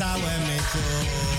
Sawe Mecho.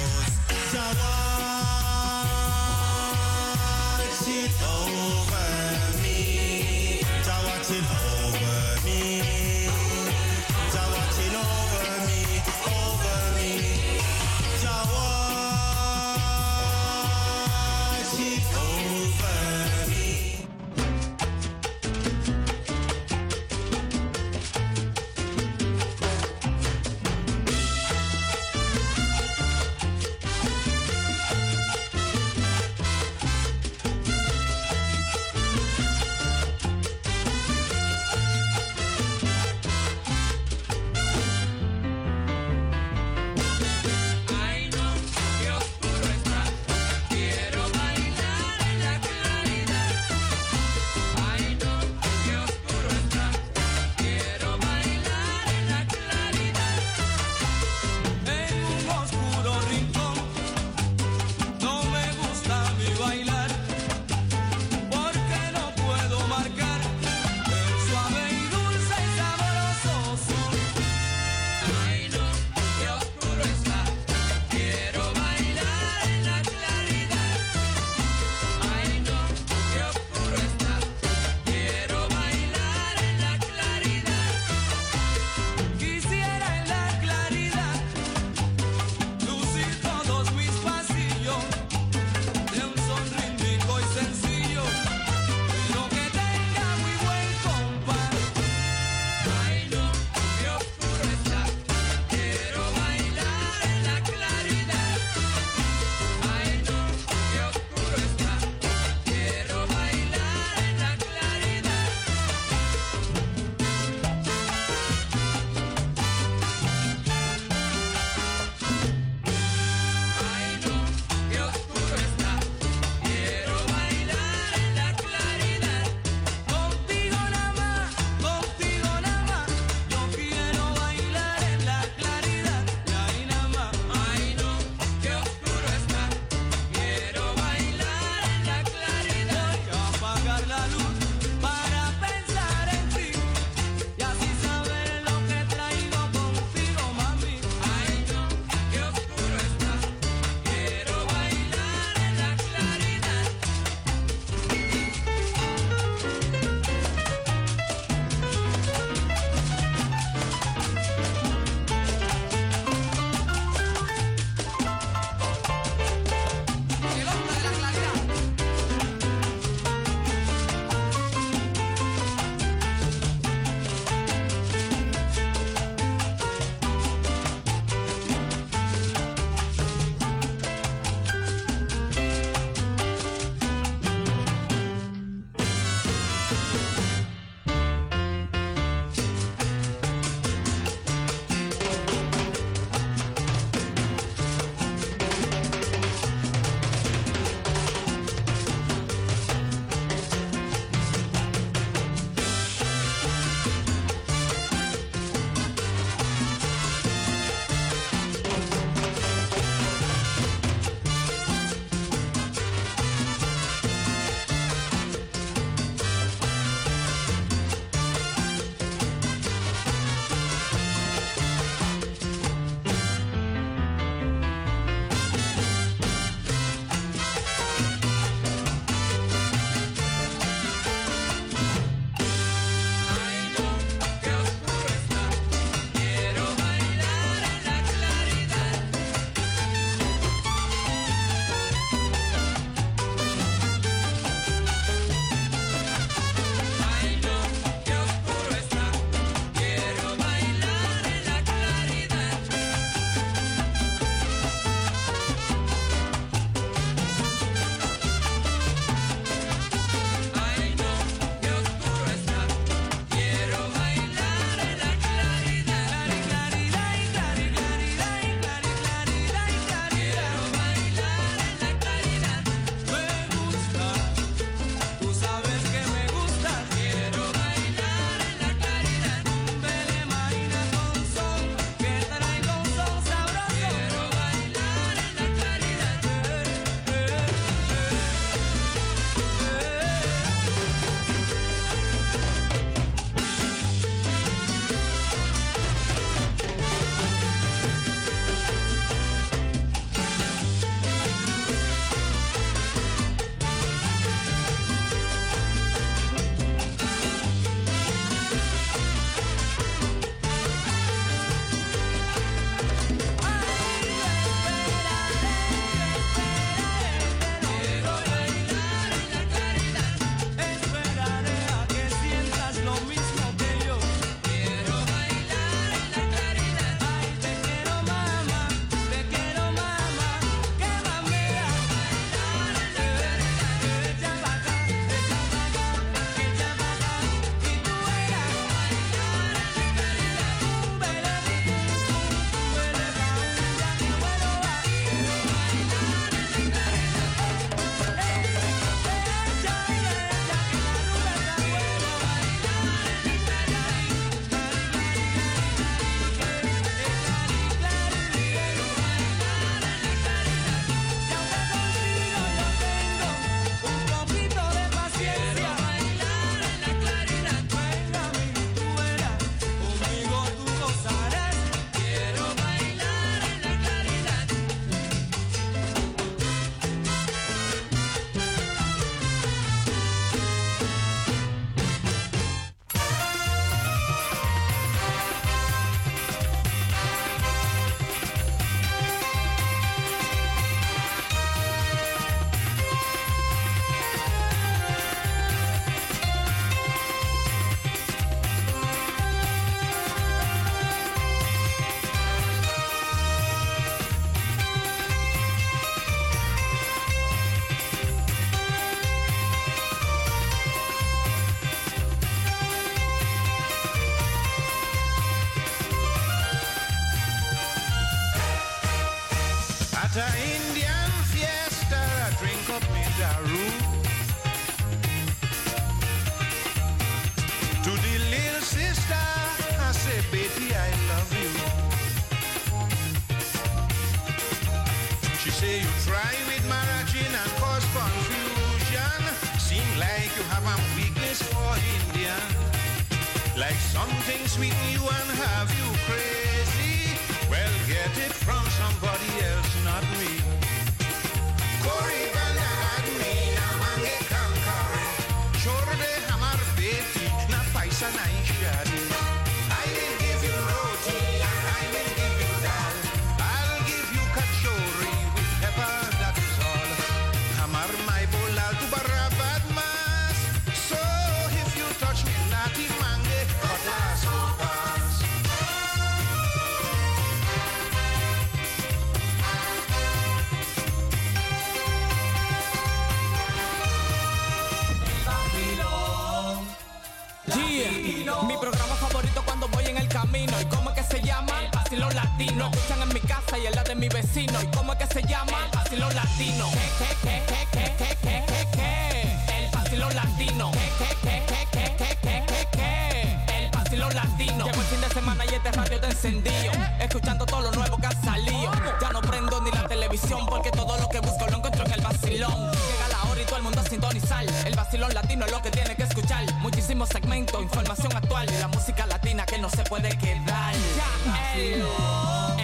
Encendido. Escuchando todo lo nuevo que ha salido. Ya no prendo ni la televisión porque todo lo que busco lo encuentro en el vacilón. Llega la hora y todo el mundo a sintonizar. El vacilón latino es lo que tiene que escuchar. Muchísimos segmentos, información actual y la música latina que no se puede quedar. Ya, el,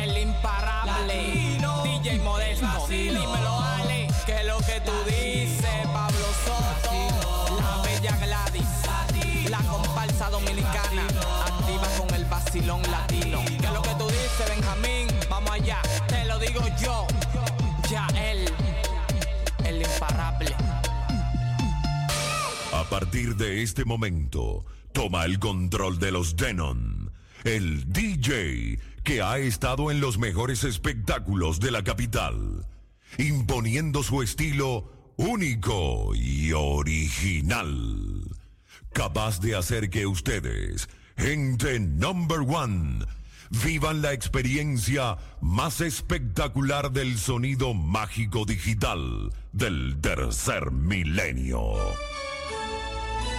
el imparable DJ Modesto. Dímelo, Ale, que es lo que tú dices, Pablo Soto. La bella Gladys, la comparsa dominicana. Partir de este momento, toma el control de los Denon, el DJ que ha estado en los mejores espectáculos de la capital, imponiendo su estilo único y original, capaz de hacer que ustedes, gente number one, vivan la experiencia más espectacular del sonido mágico digital del tercer milenio.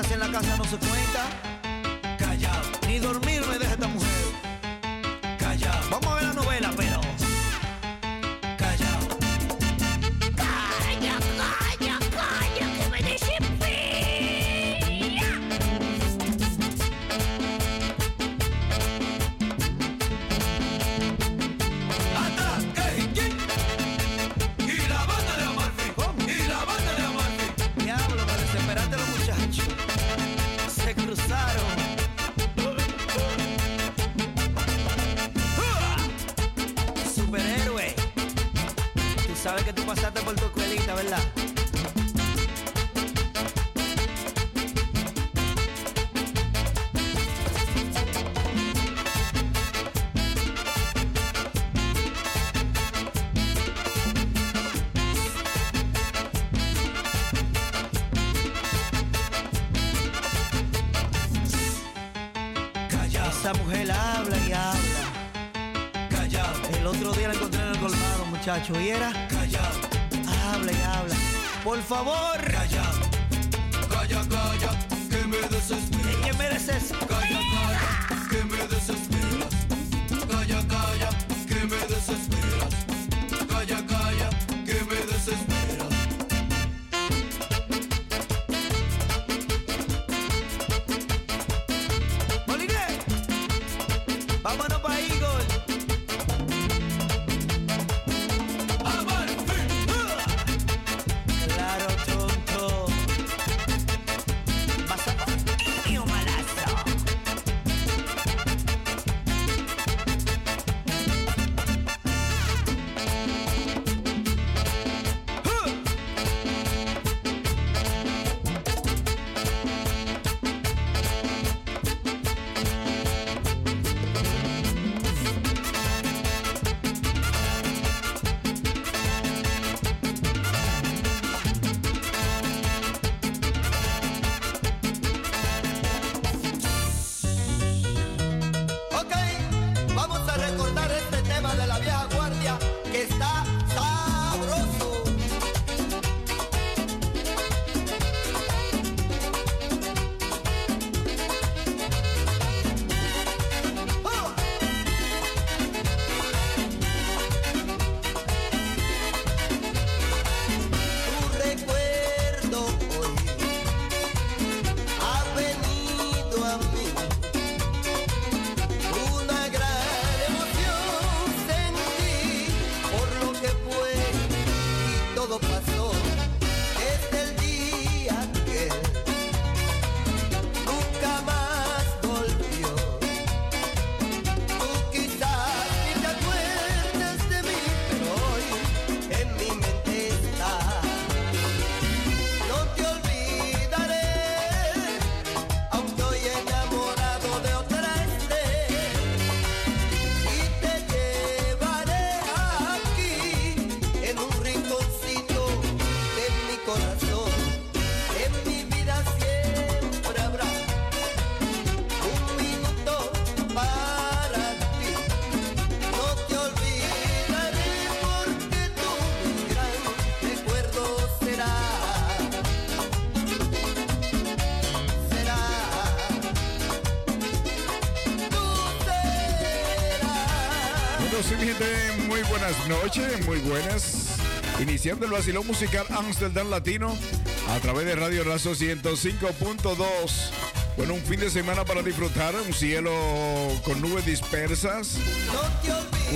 hace en la casa no se cuenta. I'm gonna En mi vida siempre habrá un minuto para ti. No te olvidaré porque tu gran recuerdo será. Muy buenas noches, muy buenas. Iniciando el vacilón musical Amsterdam Latino a través de Radio Razo 105.2. Bueno, un fin de semana para disfrutar, un cielo con nubes dispersas.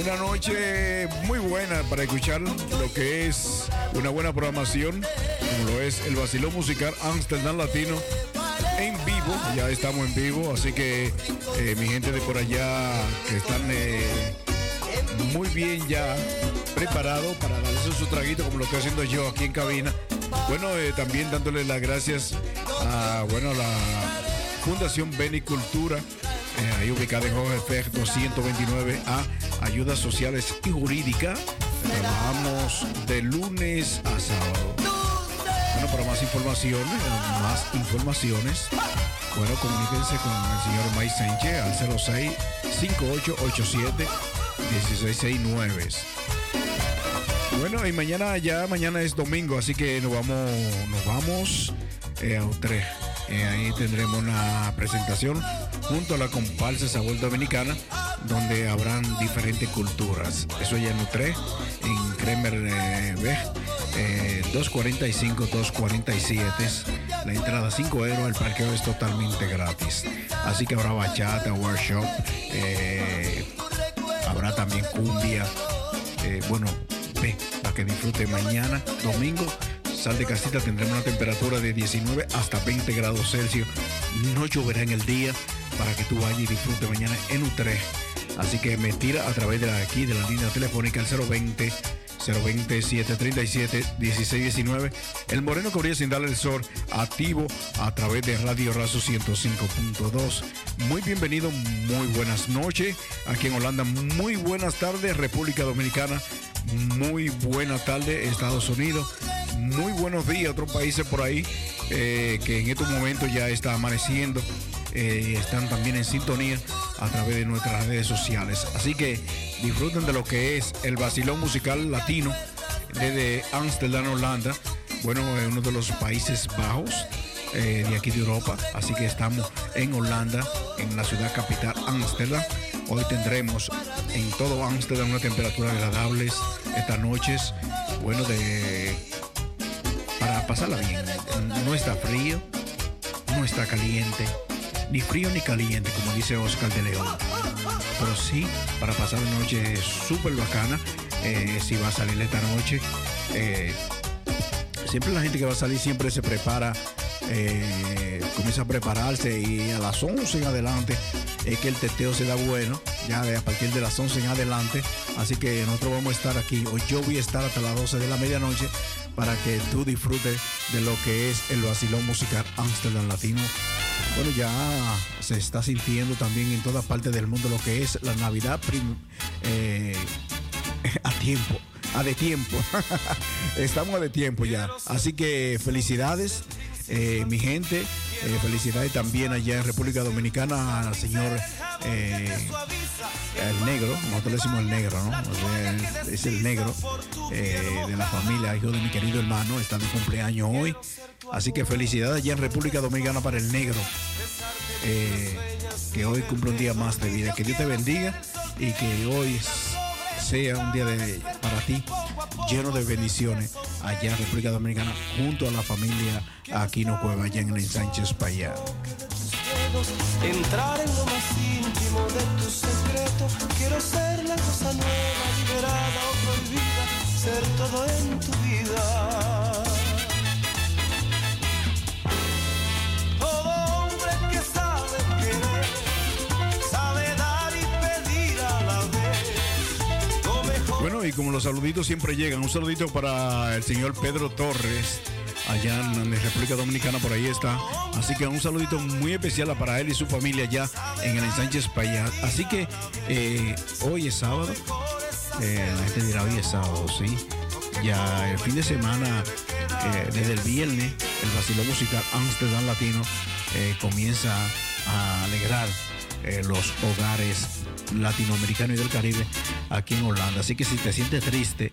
Una noche muy buena para escuchar lo que es una buena programación, como lo es el vacilón musical Amsterdam Latino en vivo. Ya estamos en vivo, así que eh, mi gente de por allá que están eh, muy bien ya preparados para darse su traguito, como lo estoy haciendo yo aquí en cabina. Bueno, eh, también dándole las gracias a bueno, la Fundación Benicultura, eh, ahí ubicada en Jorge Feg 229A, Ayudas Sociales y Jurídica. Trabajamos de lunes a sábado. Bueno, para más informaciones, más informaciones, bueno, comuníquense con el señor May Sánchez al 06 5887 1669. Bueno, y mañana ya, mañana es domingo, así que nos vamos, nos vamos eh, a Utrecht. Eh, ahí tendremos una presentación junto a la comparsa Sabor Dominicana, donde habrán diferentes culturas. Eso ya en Utrecht, en Kremer eh, Weg, eh, 245-247. La entrada 5 euros, el parqueo es totalmente gratis. Así que habrá bachata, workshop, eh, habrá también cumbia. Eh, bueno, para que disfrute mañana, domingo. Sal de casita tendremos una temperatura de 19 hasta 20 grados Celsius. No lloverá en el día para que tú vayas y disfrute mañana en Utrecht. Así que me tira a través de aquí de la línea telefónica el 020 020 737 1619. El Moreno brilla sin darle el sol, activo a través de Radio Razo 105.2. Muy bienvenido, muy buenas noches. Aquí en Holanda, muy buenas tardes, República Dominicana. Muy buena tarde, Estados Unidos. Muy buenos días, otros países por ahí eh, que en estos momentos ya está amaneciendo. eh, están también en sintonía a través de nuestras redes sociales. Así que disfruten de lo que es el vacilón musical latino desde Amsterdam, Holanda. Bueno, es uno de los Países Bajos eh, de aquí de Europa. Así que estamos en Holanda, en la ciudad capital Ámsterdam. Hoy tendremos en todo Ámsterdam una temperatura agradable estas noches. Bueno, de para pasarla bien. No está frío, no está caliente, ni frío ni caliente, como dice Oscar de León. Pero sí, para pasar una noche súper bacana, eh, si va a salir esta noche. eh, siempre la gente que va a salir siempre se prepara, eh, comienza a prepararse y a las 11 en adelante es que el teteo se da bueno, ya a partir de las 11 en adelante. Así que nosotros vamos a estar aquí, o yo voy a estar hasta las 12 de la medianoche para que tú disfrutes de lo que es el vacilón musical Amsterdam Latino. Bueno, ya se está sintiendo también en toda parte del mundo lo que es la Navidad eh, a tiempo, a de tiempo. Estamos a de tiempo ya. Así que felicidades, eh, mi gente. Eh, felicidades también allá en República Dominicana al señor eh, el negro, nosotros le decimos el negro, ¿no? Es el negro de la familia, hijo de mi querido hermano, está de cumpleaños hoy. Así que felicidades allá en República Dominicana para el negro, que hoy cumple un día más de vida. Que Dios te bendiga y que hoy sea un día de, para ti lleno de bendiciones allá en República Dominicana junto a la familia Aquino Cueva allá en el. Quiero ser la cosa nueva, y como los saluditos siempre llegan, un saludito para el señor Pedro Torres, allá en la República Dominicana, por ahí está. Así que un saludito muy especial para él y su familia allá en el ensanche España. Así que eh, hoy es sábado, eh, la gente dirá hoy es sábado, sí. Ya el fin de semana, eh, desde el viernes, el vacilón musical Amsterdam Latino eh, comienza a alegrar los hogares latinoamericanos y del Caribe aquí en Holanda. Así que si te sientes triste,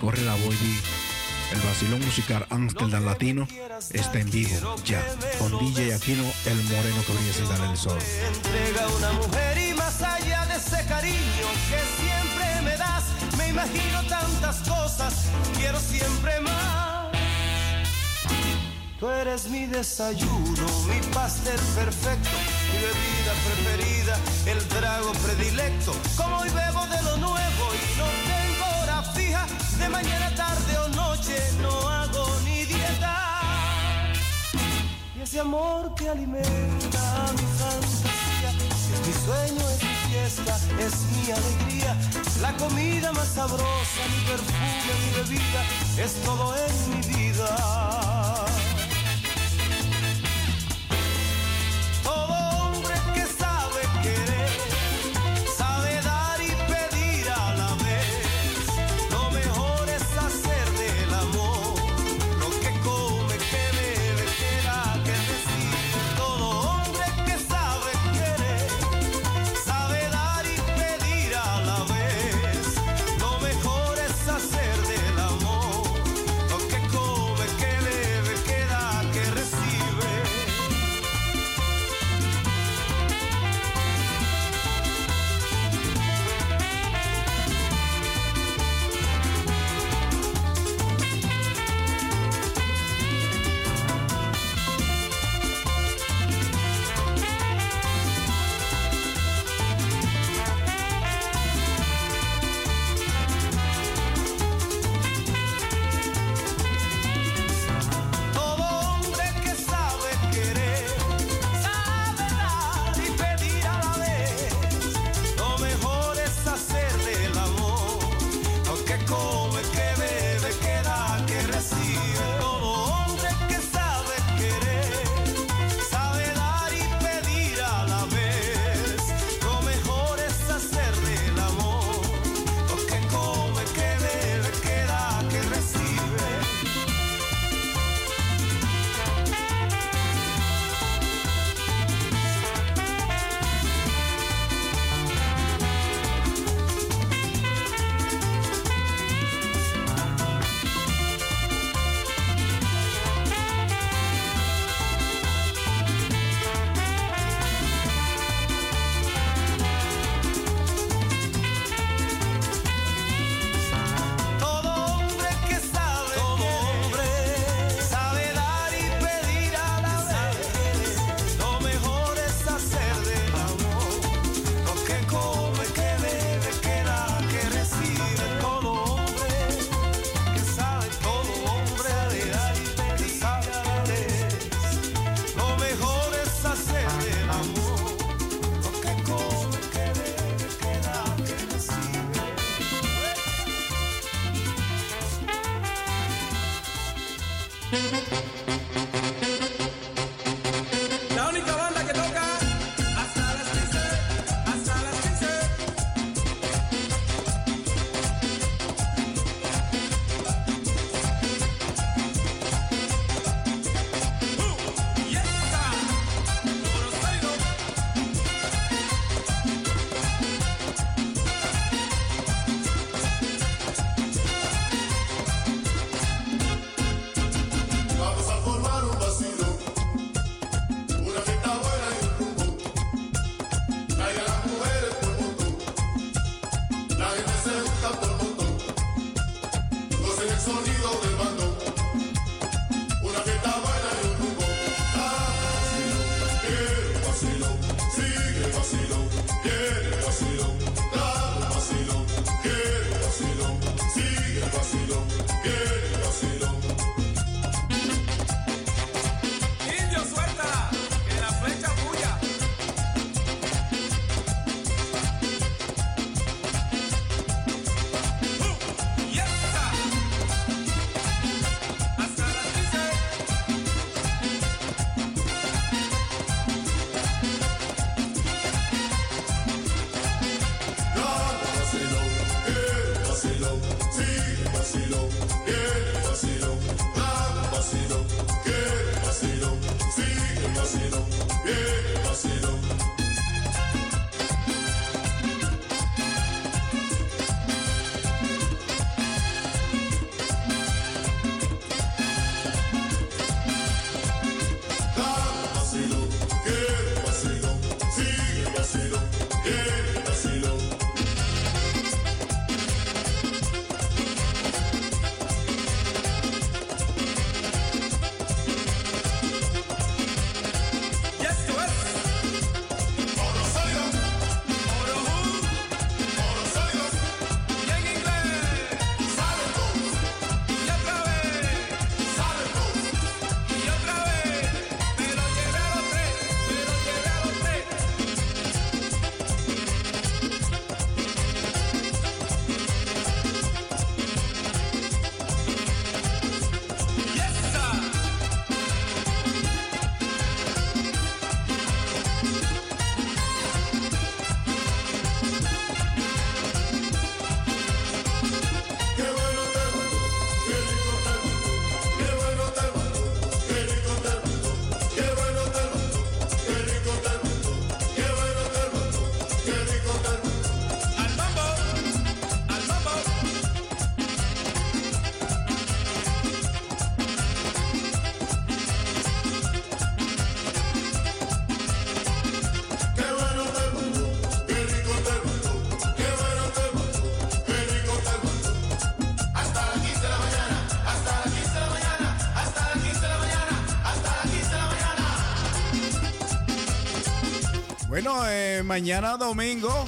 corre la voz y el vacilón musical Amsterdam Latino está en vivo ya con DJ Aquino, el moreno que brilla sin darle el sol. entrega una mujer y más allá de ese cariño que siempre imagino tantas cosas, quiero siempre más. Tú eres mi desayuno, mi pastel perfecto, mi bebida preferida, el trago predilecto. Como hoy bebo de lo nuevo y no tengo hora fija, de mañana, tarde o noche no hago ni dieta. Y ese amor que alimenta mi fantasía, es mi sueño, es mi fiesta, es mi alegría. La comida más sabrosa, mi perfume, mi bebida, es todo en mi vida. Mañana domingo,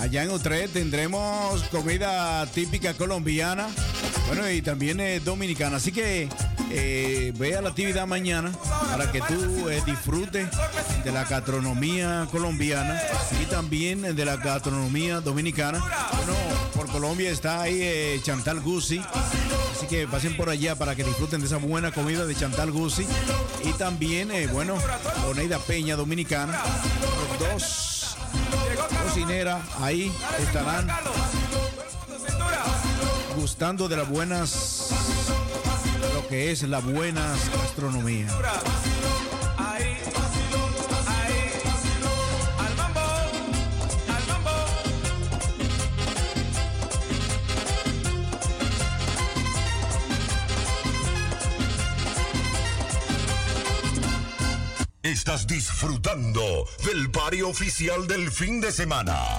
allá en Utrecht, tendremos comida típica colombiana, bueno, y también eh, dominicana. Así que eh, vea la actividad mañana para que tú eh, disfrutes de la gastronomía colombiana y también de la gastronomía dominicana. Bueno, por Colombia está ahí eh, Chantal Guzzi. Así que pasen por allá para que disfruten de esa buena comida de Chantal Guzzi. Y también, eh, bueno, Oneida Peña Dominicana. Los dos cocineras ahí estarán gustando de las buenas, lo que es la buena gastronomía. Estás disfrutando del party oficial del fin de semana.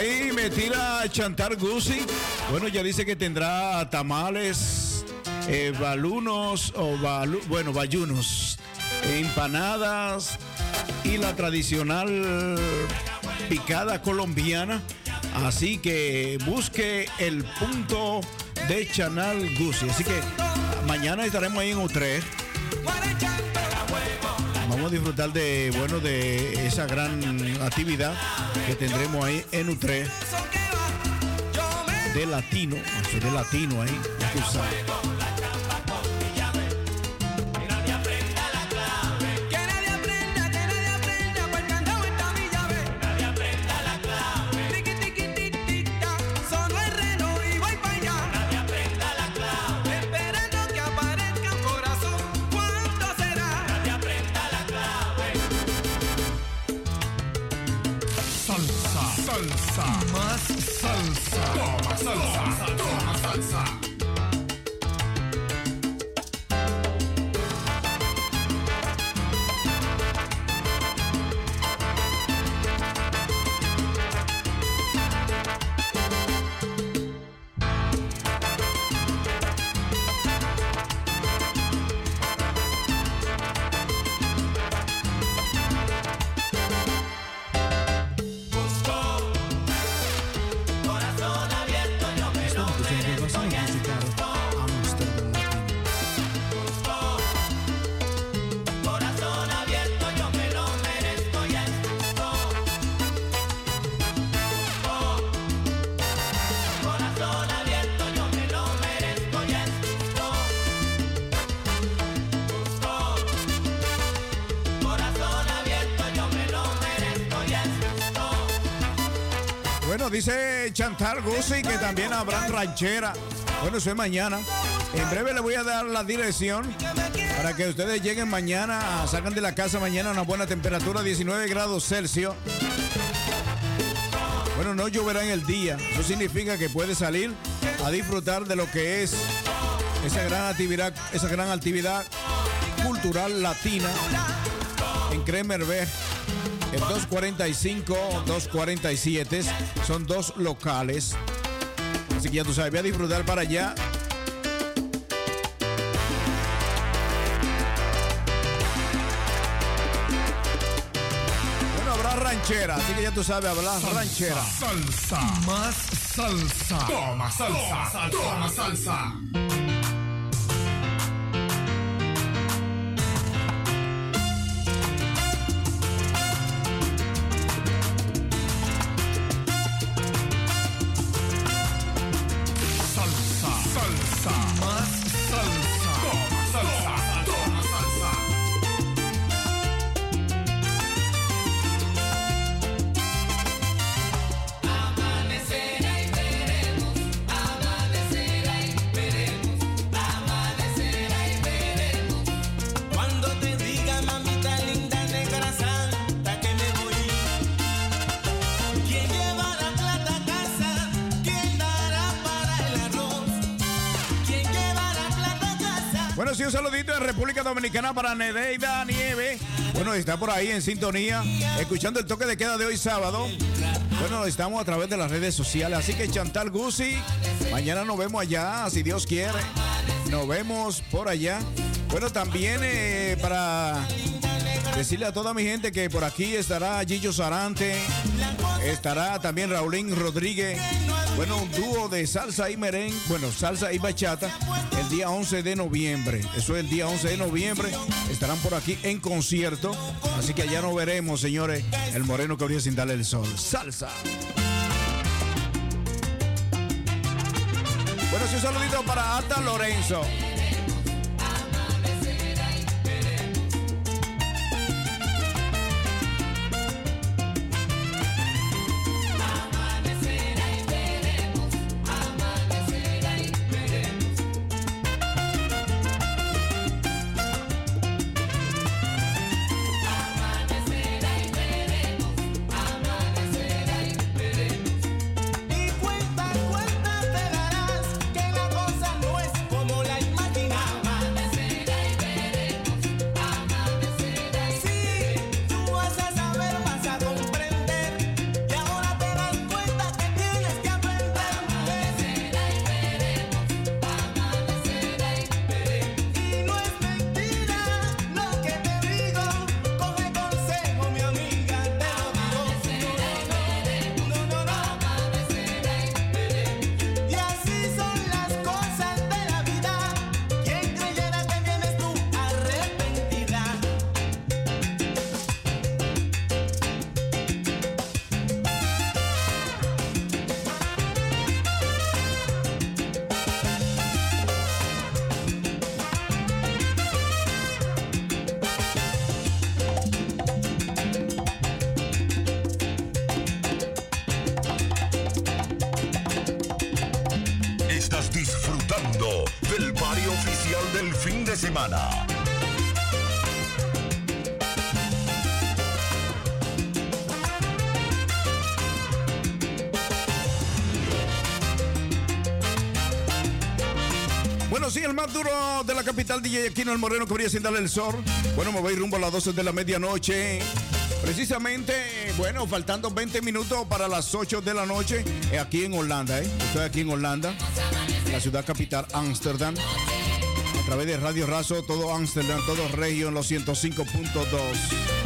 Ahí me tira Chantal Guzzi. Bueno, ya dice que tendrá tamales, eh, balunos o balu- bueno, bayunos, empanadas y la tradicional picada colombiana. Así que busque el punto de Chantal Guzzi. Así que mañana estaremos ahí en Utrecht. Vamos a disfrutar de bueno de esa gran actividad que tendremos ahí en Utrecht de latino, de latino ahí. Dice Chantal Guzzi que también habrá ranchera. Bueno, eso es mañana. En breve le voy a dar la dirección para que ustedes lleguen mañana, salgan de la casa mañana a una buena temperatura, 19 grados Celsius. Bueno, no lloverá en el día. Eso significa que puede salir a disfrutar de lo que es esa gran actividad, esa gran actividad cultural latina en Kremerberg. El 245, 247 son dos locales. Así que ya tú sabes, voy a disfrutar para allá. Bueno, habrá ranchera, así que ya tú sabes, habrá ranchera. Salsa. Más salsa. Toma salsa. Toma salsa. Salsa. Dominicana para Nedeida Nieve. Bueno, está por ahí en sintonía, escuchando el toque de queda de hoy sábado. Bueno, estamos a través de las redes sociales, así que Chantal Guzzi, mañana nos vemos allá, si Dios quiere. Nos vemos por allá. Bueno, también eh, para decirle a toda mi gente que por aquí estará Gillo Sarante, estará también Raulín Rodríguez. Bueno, un dúo de salsa y merengue, bueno, salsa y bachata, el día 11 de noviembre. Eso es el día 11 de noviembre. Estarán por aquí en concierto. Así que allá nos veremos, señores, el moreno que brilla sin darle el sol. Salsa. Bueno, sí, un saludito para Ata Lorenzo. Bueno, sí, el más duro de la capital, DJ Aquino el Moreno, que sin darle el sol. Bueno, me voy rumbo a las 12 de la medianoche. Precisamente, bueno, faltando 20 minutos para las 8 de la noche, eh, aquí en Holanda, ¿eh? Estoy aquí en Holanda, la ciudad capital, Ámsterdam. Través de Radio Razo, todo Ámsterdam, todo Regio en los 105.2.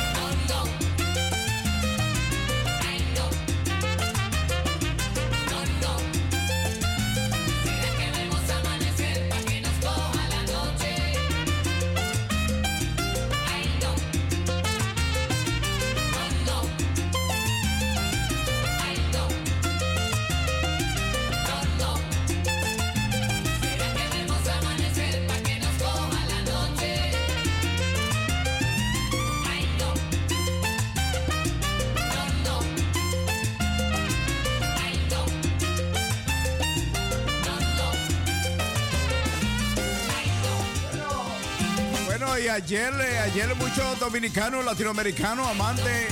ayer, eh, ayer muchos dominicanos, latinoamericanos, amantes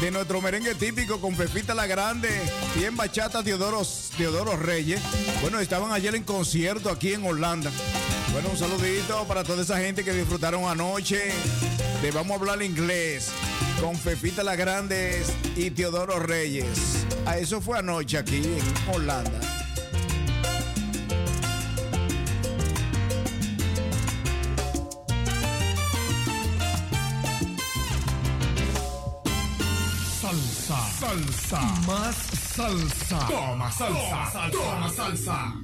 de nuestro merengue típico con Pepita la Grande, bien bachata Teodoro, Teodoro Reyes. Bueno, estaban ayer en concierto aquí en Holanda. Bueno, un saludito para toda esa gente que disfrutaron anoche de Vamos a hablar inglés con Pepita la Grande y Teodoro Reyes. A eso fue anoche aquí en Holanda. Salsa, salsa, más salsa. Toma salsa, toma salsa.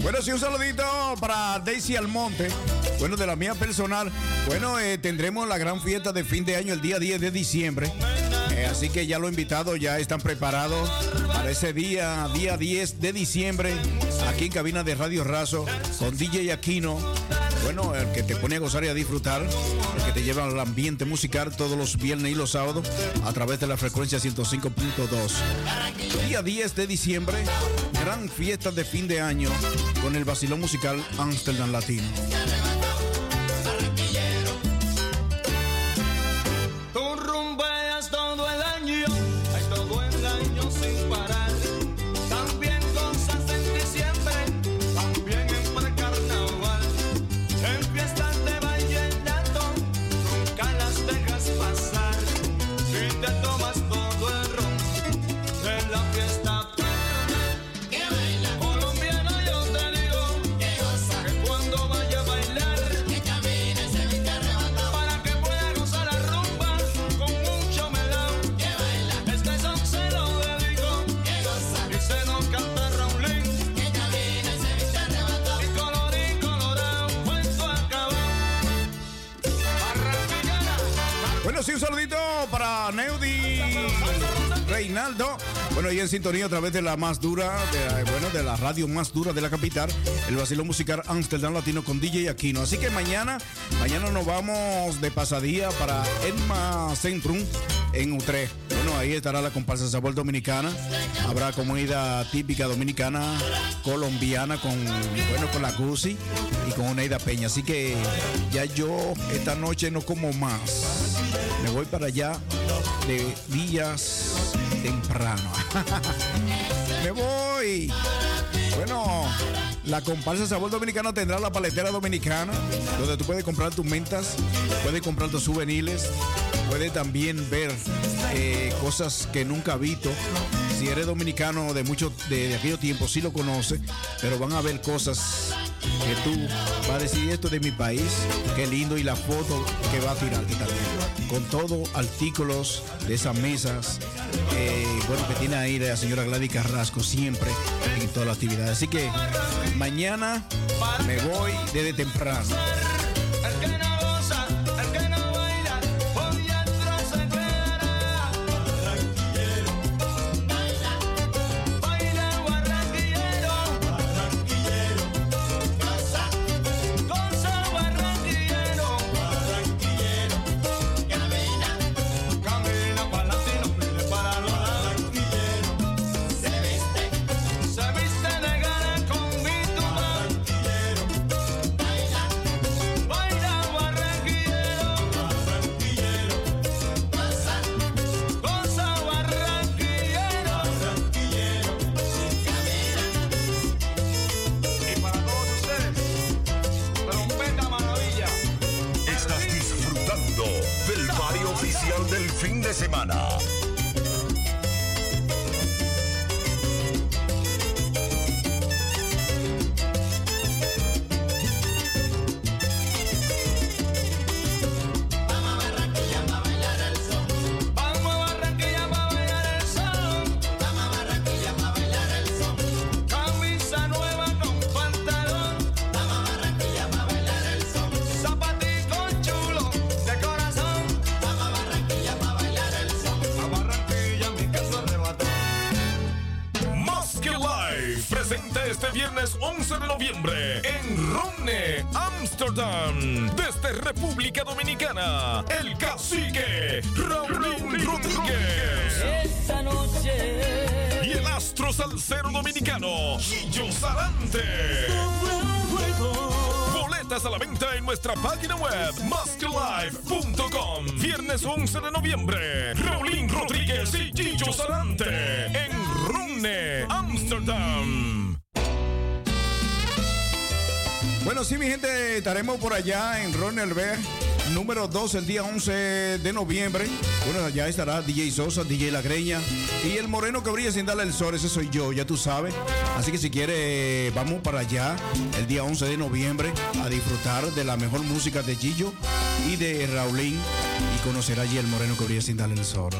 Bueno, sí, un saludito para Daisy Almonte. Bueno, de la mía personal. Bueno, eh, tendremos la gran fiesta de fin de año el día 10 de diciembre. Así que ya los invitados ya están preparados para ese día, día 10 de diciembre, aquí en cabina de Radio Razo, con DJ Aquino. Bueno, el que te pone a gozar y a disfrutar, el que te lleva al ambiente musical todos los viernes y los sábados a través de la frecuencia 105.2. Día 10 de diciembre, gran fiesta de fin de año con el vacilón musical Amsterdam Latino. Bueno, sí, un saludito para Neudi Reinaldo. Bueno, y en sintonía a través de la más dura, de, eh, bueno, de la radio más dura de la capital, el vacilón musical Amsterdam Latino con DJ Aquino. Así que mañana, mañana nos vamos de pasadía para Elma Centrum en U3 ahí estará la comparsa Sabor Dominicana. Habrá comida típica dominicana, colombiana, con, bueno, con la Gucci y con Oneida Peña. Así que ya yo esta noche no como más. Me voy para allá de días temprano. Me voy. Bueno, la comparsa Sabor Dominicano tendrá la paletera dominicana, donde tú puedes comprar tus mentas, puedes comprar tus souvenirs, puedes también ver eh, cosas que nunca has visto. Si eres dominicano de mucho de, de aquellos tiempos, sí lo conoces, pero van a ver cosas que tú vas a decir esto es de mi país, qué lindo y la foto que va a tirar que también. Con todo artículos de esas mesas, eh, bueno que tiene ahí la señora Gladys Carrasco siempre en todas las actividades. Así que mañana me voy desde temprano. Semana. Nuestra página web, masklive.com. Viernes 11 de noviembre, Raulín Rodríguez y Gillo Sarante en Runne, Amsterdam. Bueno, sí, mi gente, estaremos por allá en Ronelberg, número 2, el día 11 de noviembre. Bueno, allá estará DJ Sosa, DJ La Greña y el moreno que brilla sin darle el sol, ese soy yo, ya tú sabes. Así que si quieres, vamos para allá el día 11 de noviembre a disfrutar de la mejor música de Gillo y de Raulín y conocer allí el moreno que brilla sin darle el sol.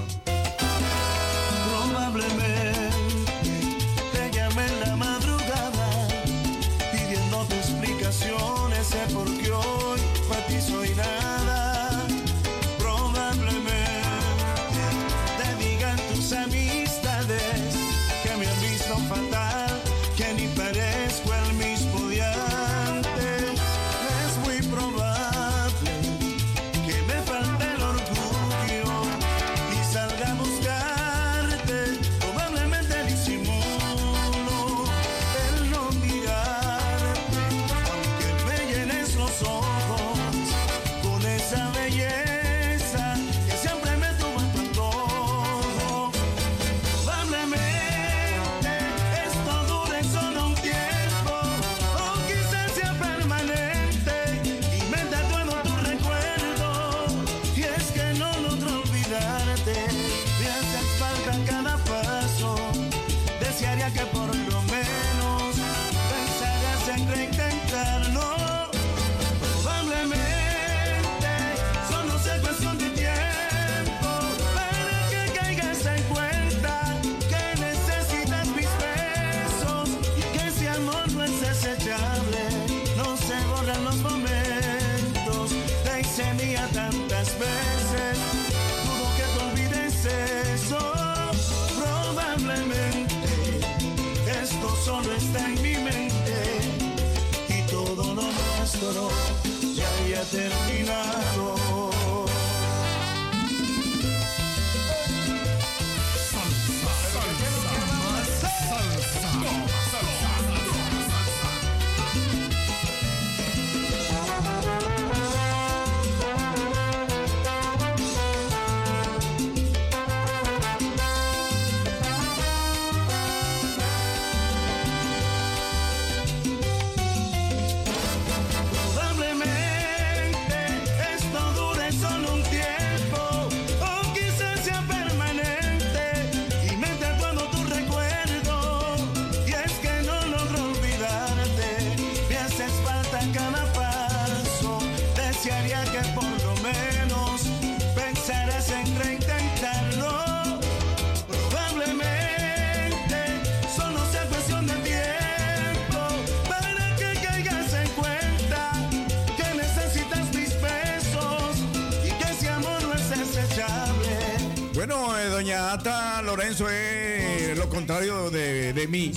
Doña Ata Lorenzo es lo contrario de, de mí.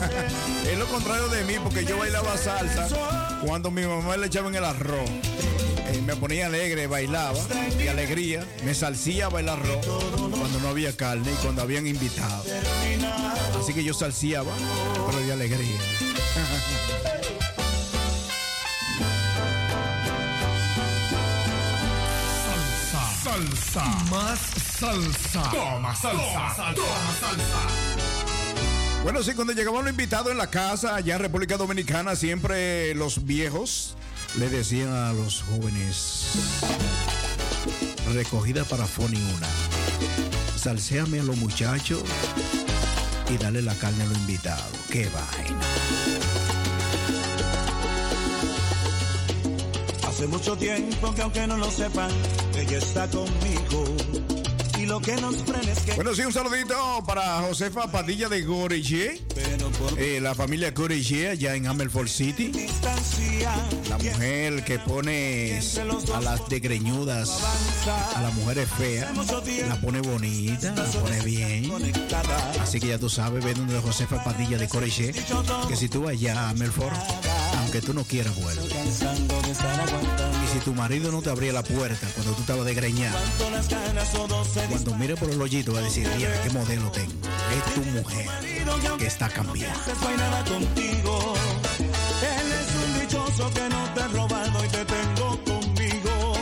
es lo contrario de mí porque yo bailaba salsa cuando mi mamá le echaba en el arroz. Eh, me ponía alegre, bailaba y alegría. Me salcía a bailar arroz cuando no había carne y cuando habían invitados. Así que yo salciaba, pero de alegría. Salsa. Salsa. Más salsa. Toma salsa. Toma salsa. Bueno, sí, cuando llegaban los invitados en la casa, allá en República Dominicana, siempre los viejos le decían a los jóvenes, recogida para Foni una, salséame a los muchachos y dale la carne a los invitados. ¡Qué vaina! Hace mucho tiempo que aunque no lo sepan, ella está conmigo que. Bueno, sí, un saludito para Josefa Padilla de Gorillé. Eh, la familia Gorillé allá en Amelford City. La mujer que pone a las degreñudas, a las mujeres feas, la pone bonita, la pone bien. Así que ya tú sabes, ve donde Josefa Padilla de Gorillé, que si tú vas allá a Amelford, aunque tú no quieras, vuelve si tu marido no te abría la puerta cuando tú estabas de desgreñado, cuando mire por el hoyito va a decir, mira qué modelo tengo. Es tu mujer que está cambiada. contigo. Él es un dichoso que no te ha robado y te tengo conmigo.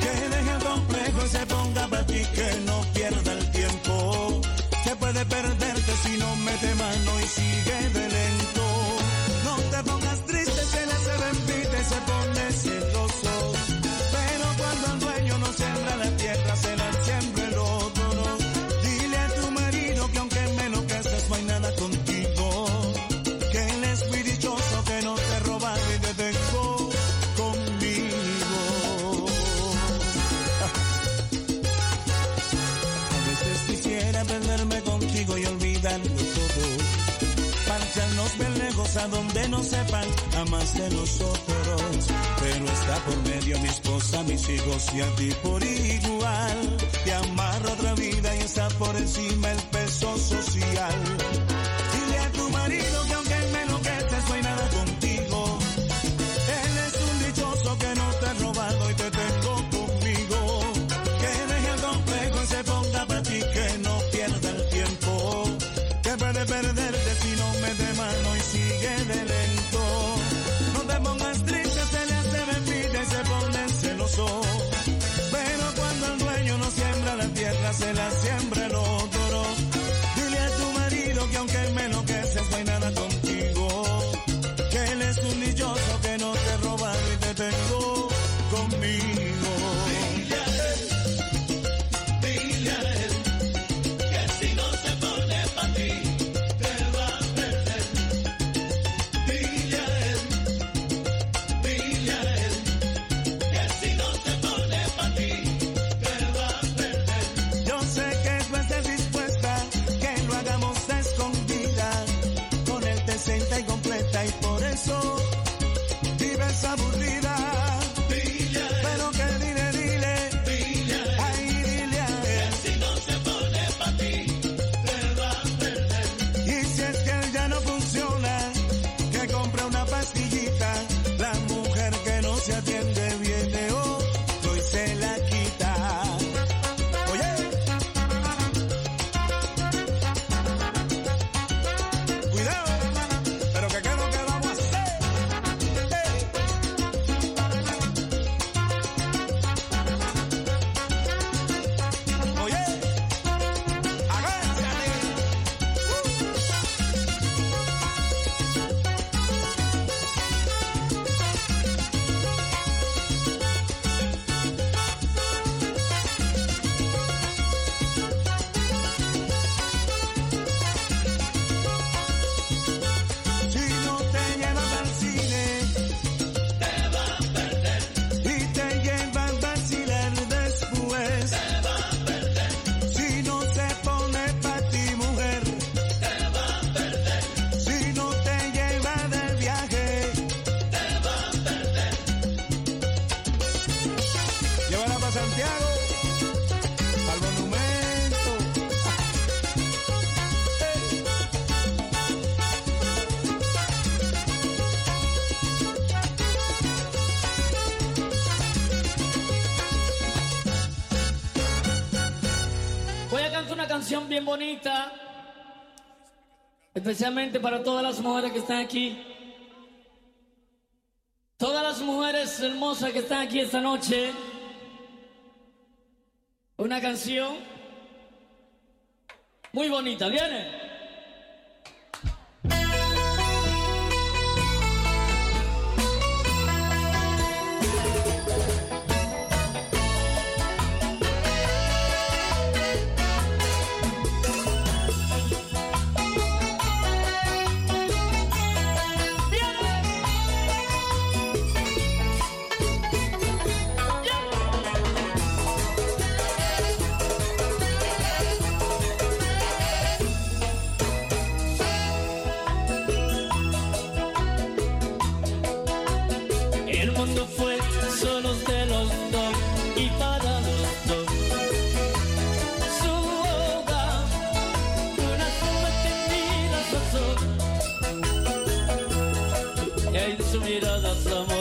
Que deje el complejo y se ponga para ti, que no pierda el tiempo. Que puede perderte si no mete mano y sigue de lento. No te pongas triste, se le se bendita y se pone celoso. donde no sepan jamás de nosotros. Pero está por medio mi esposa, mis hijos y a ti por igual. Te amarra otra vida y está por encima el peso social dime lo que Santiago, al Voy a cantar una canción bien bonita, especialmente para todas las mujeres que están aquí. Todas las mujeres hermosas que están aquí esta noche. Una canción muy bonita, ¿viene? Amor, dulzura,